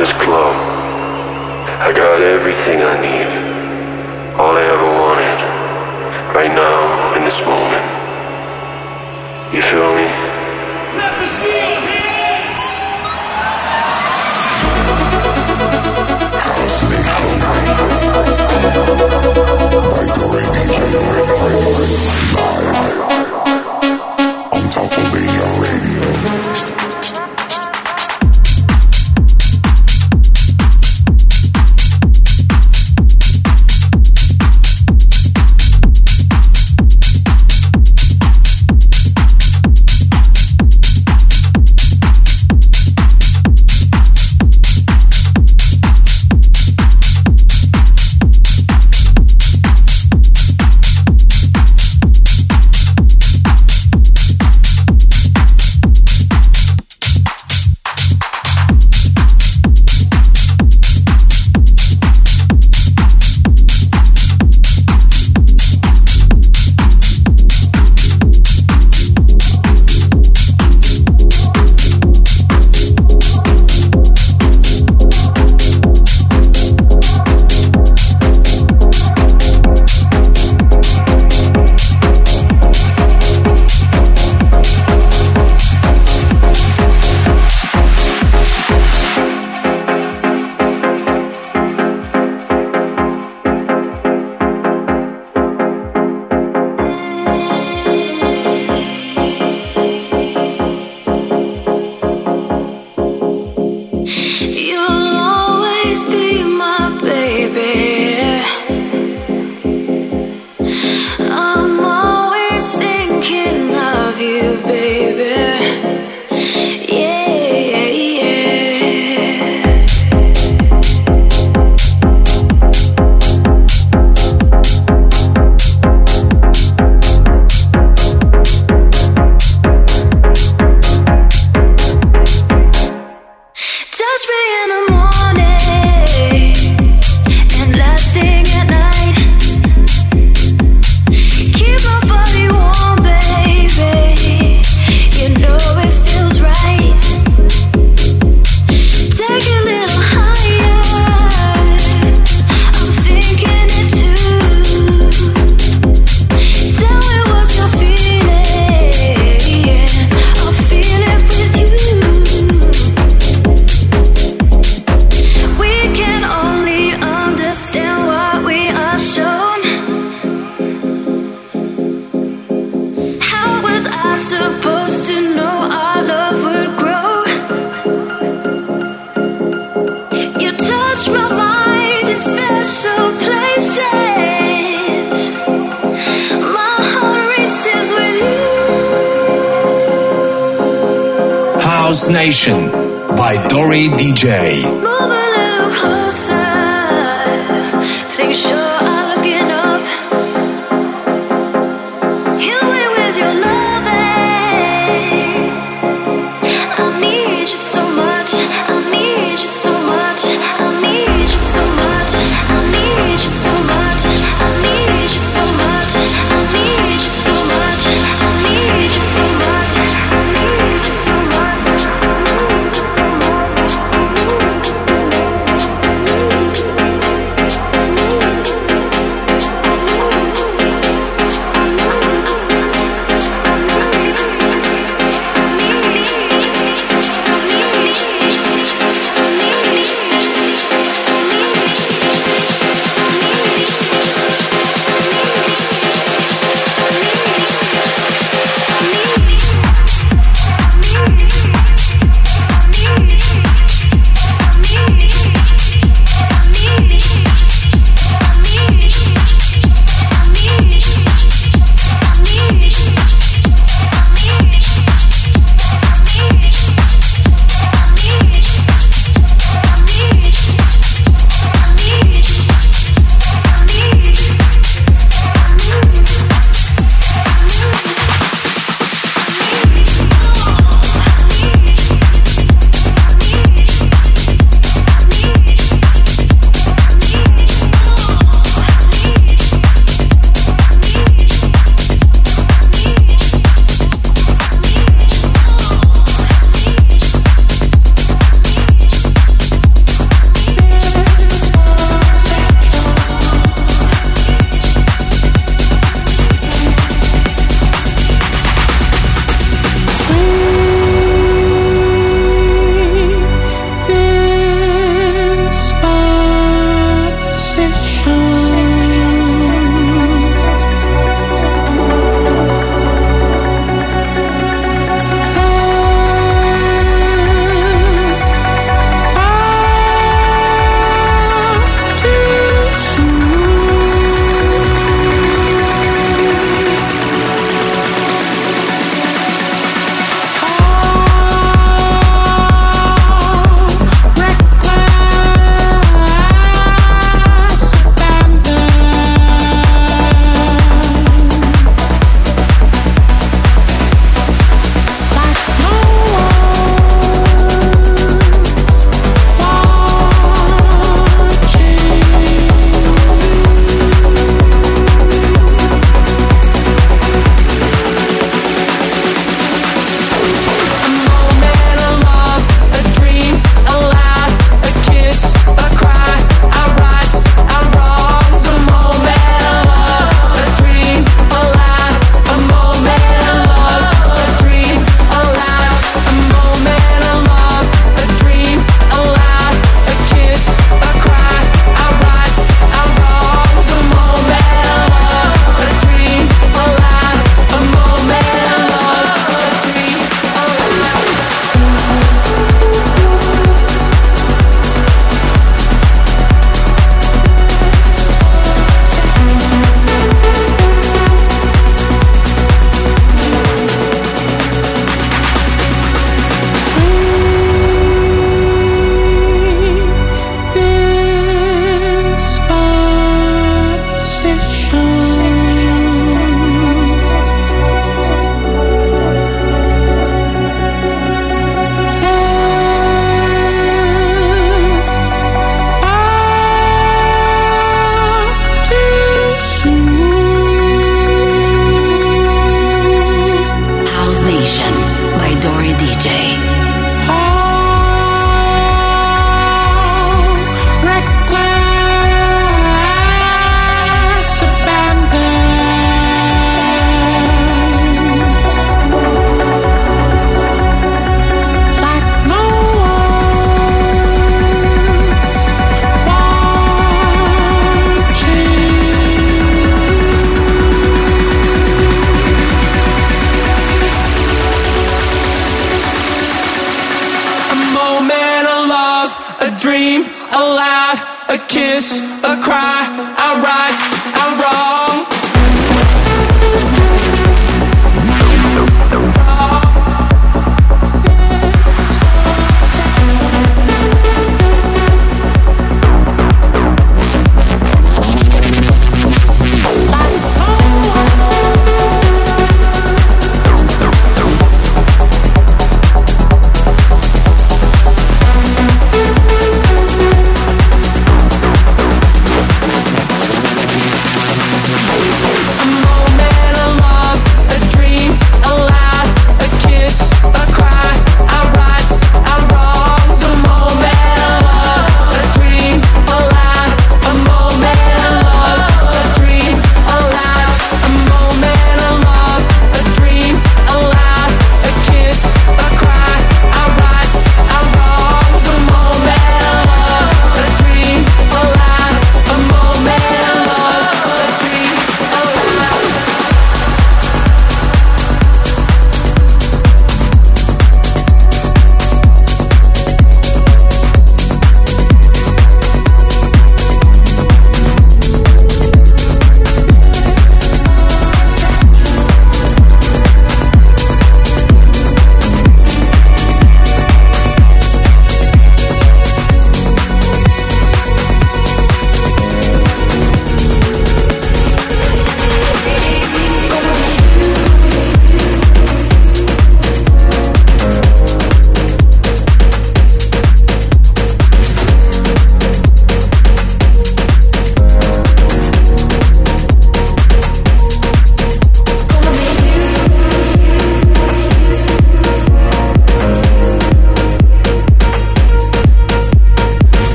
this club. I got everything I need. All I ever wanted. Right now, in this moment. You feel me? Let the seal hit! By the radio, live. Nation by Dori DJ. dream aloud, a kiss, a cry, I rise.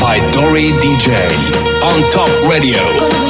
by Dori DJ on Top Radio.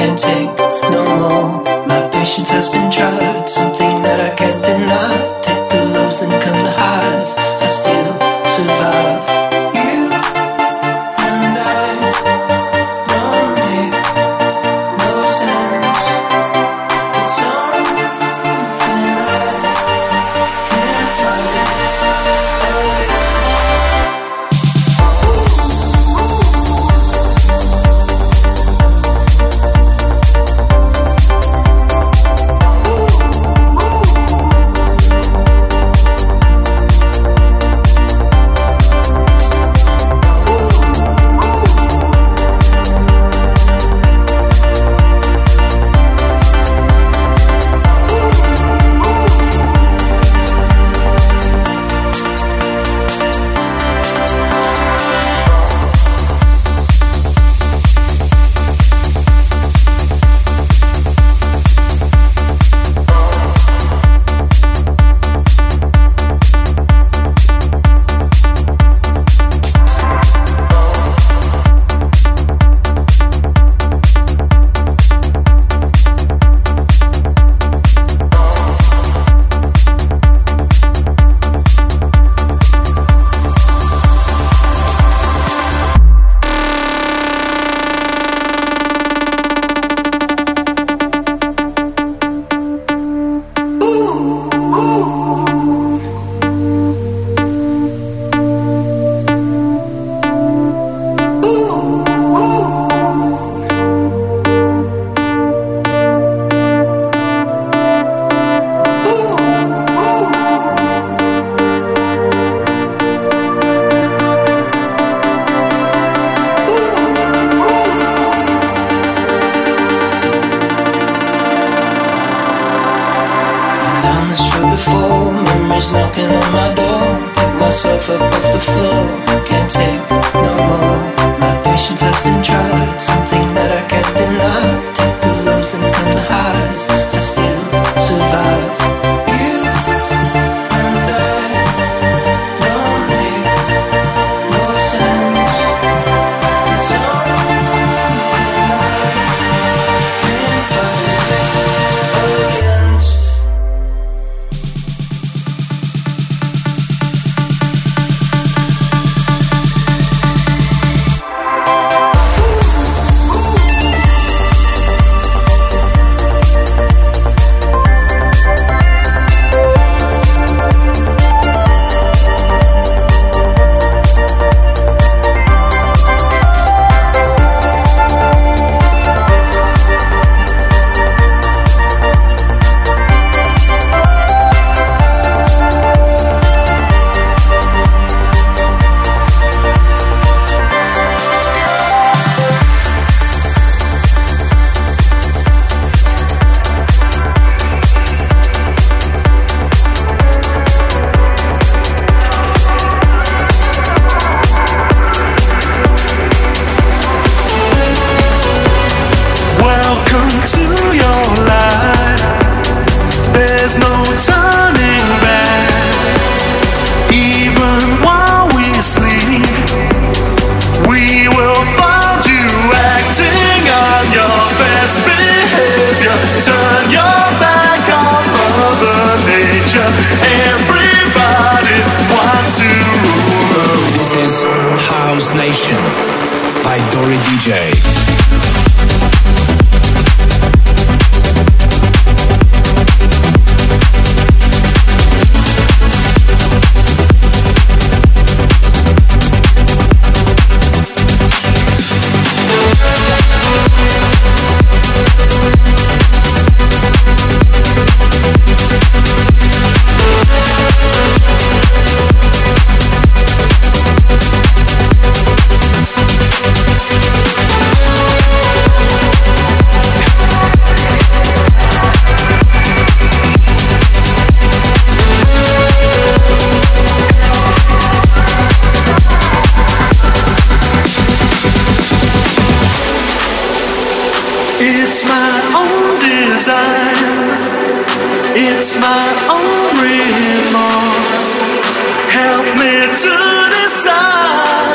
can't take no more. My patience has been tried. Something before. Memories knocking on my door. Pick myself up off the floor. Can't take no more. My patience has been tried. Something that I can't deny. It's my own design. It's my own remorse. Help me to decide.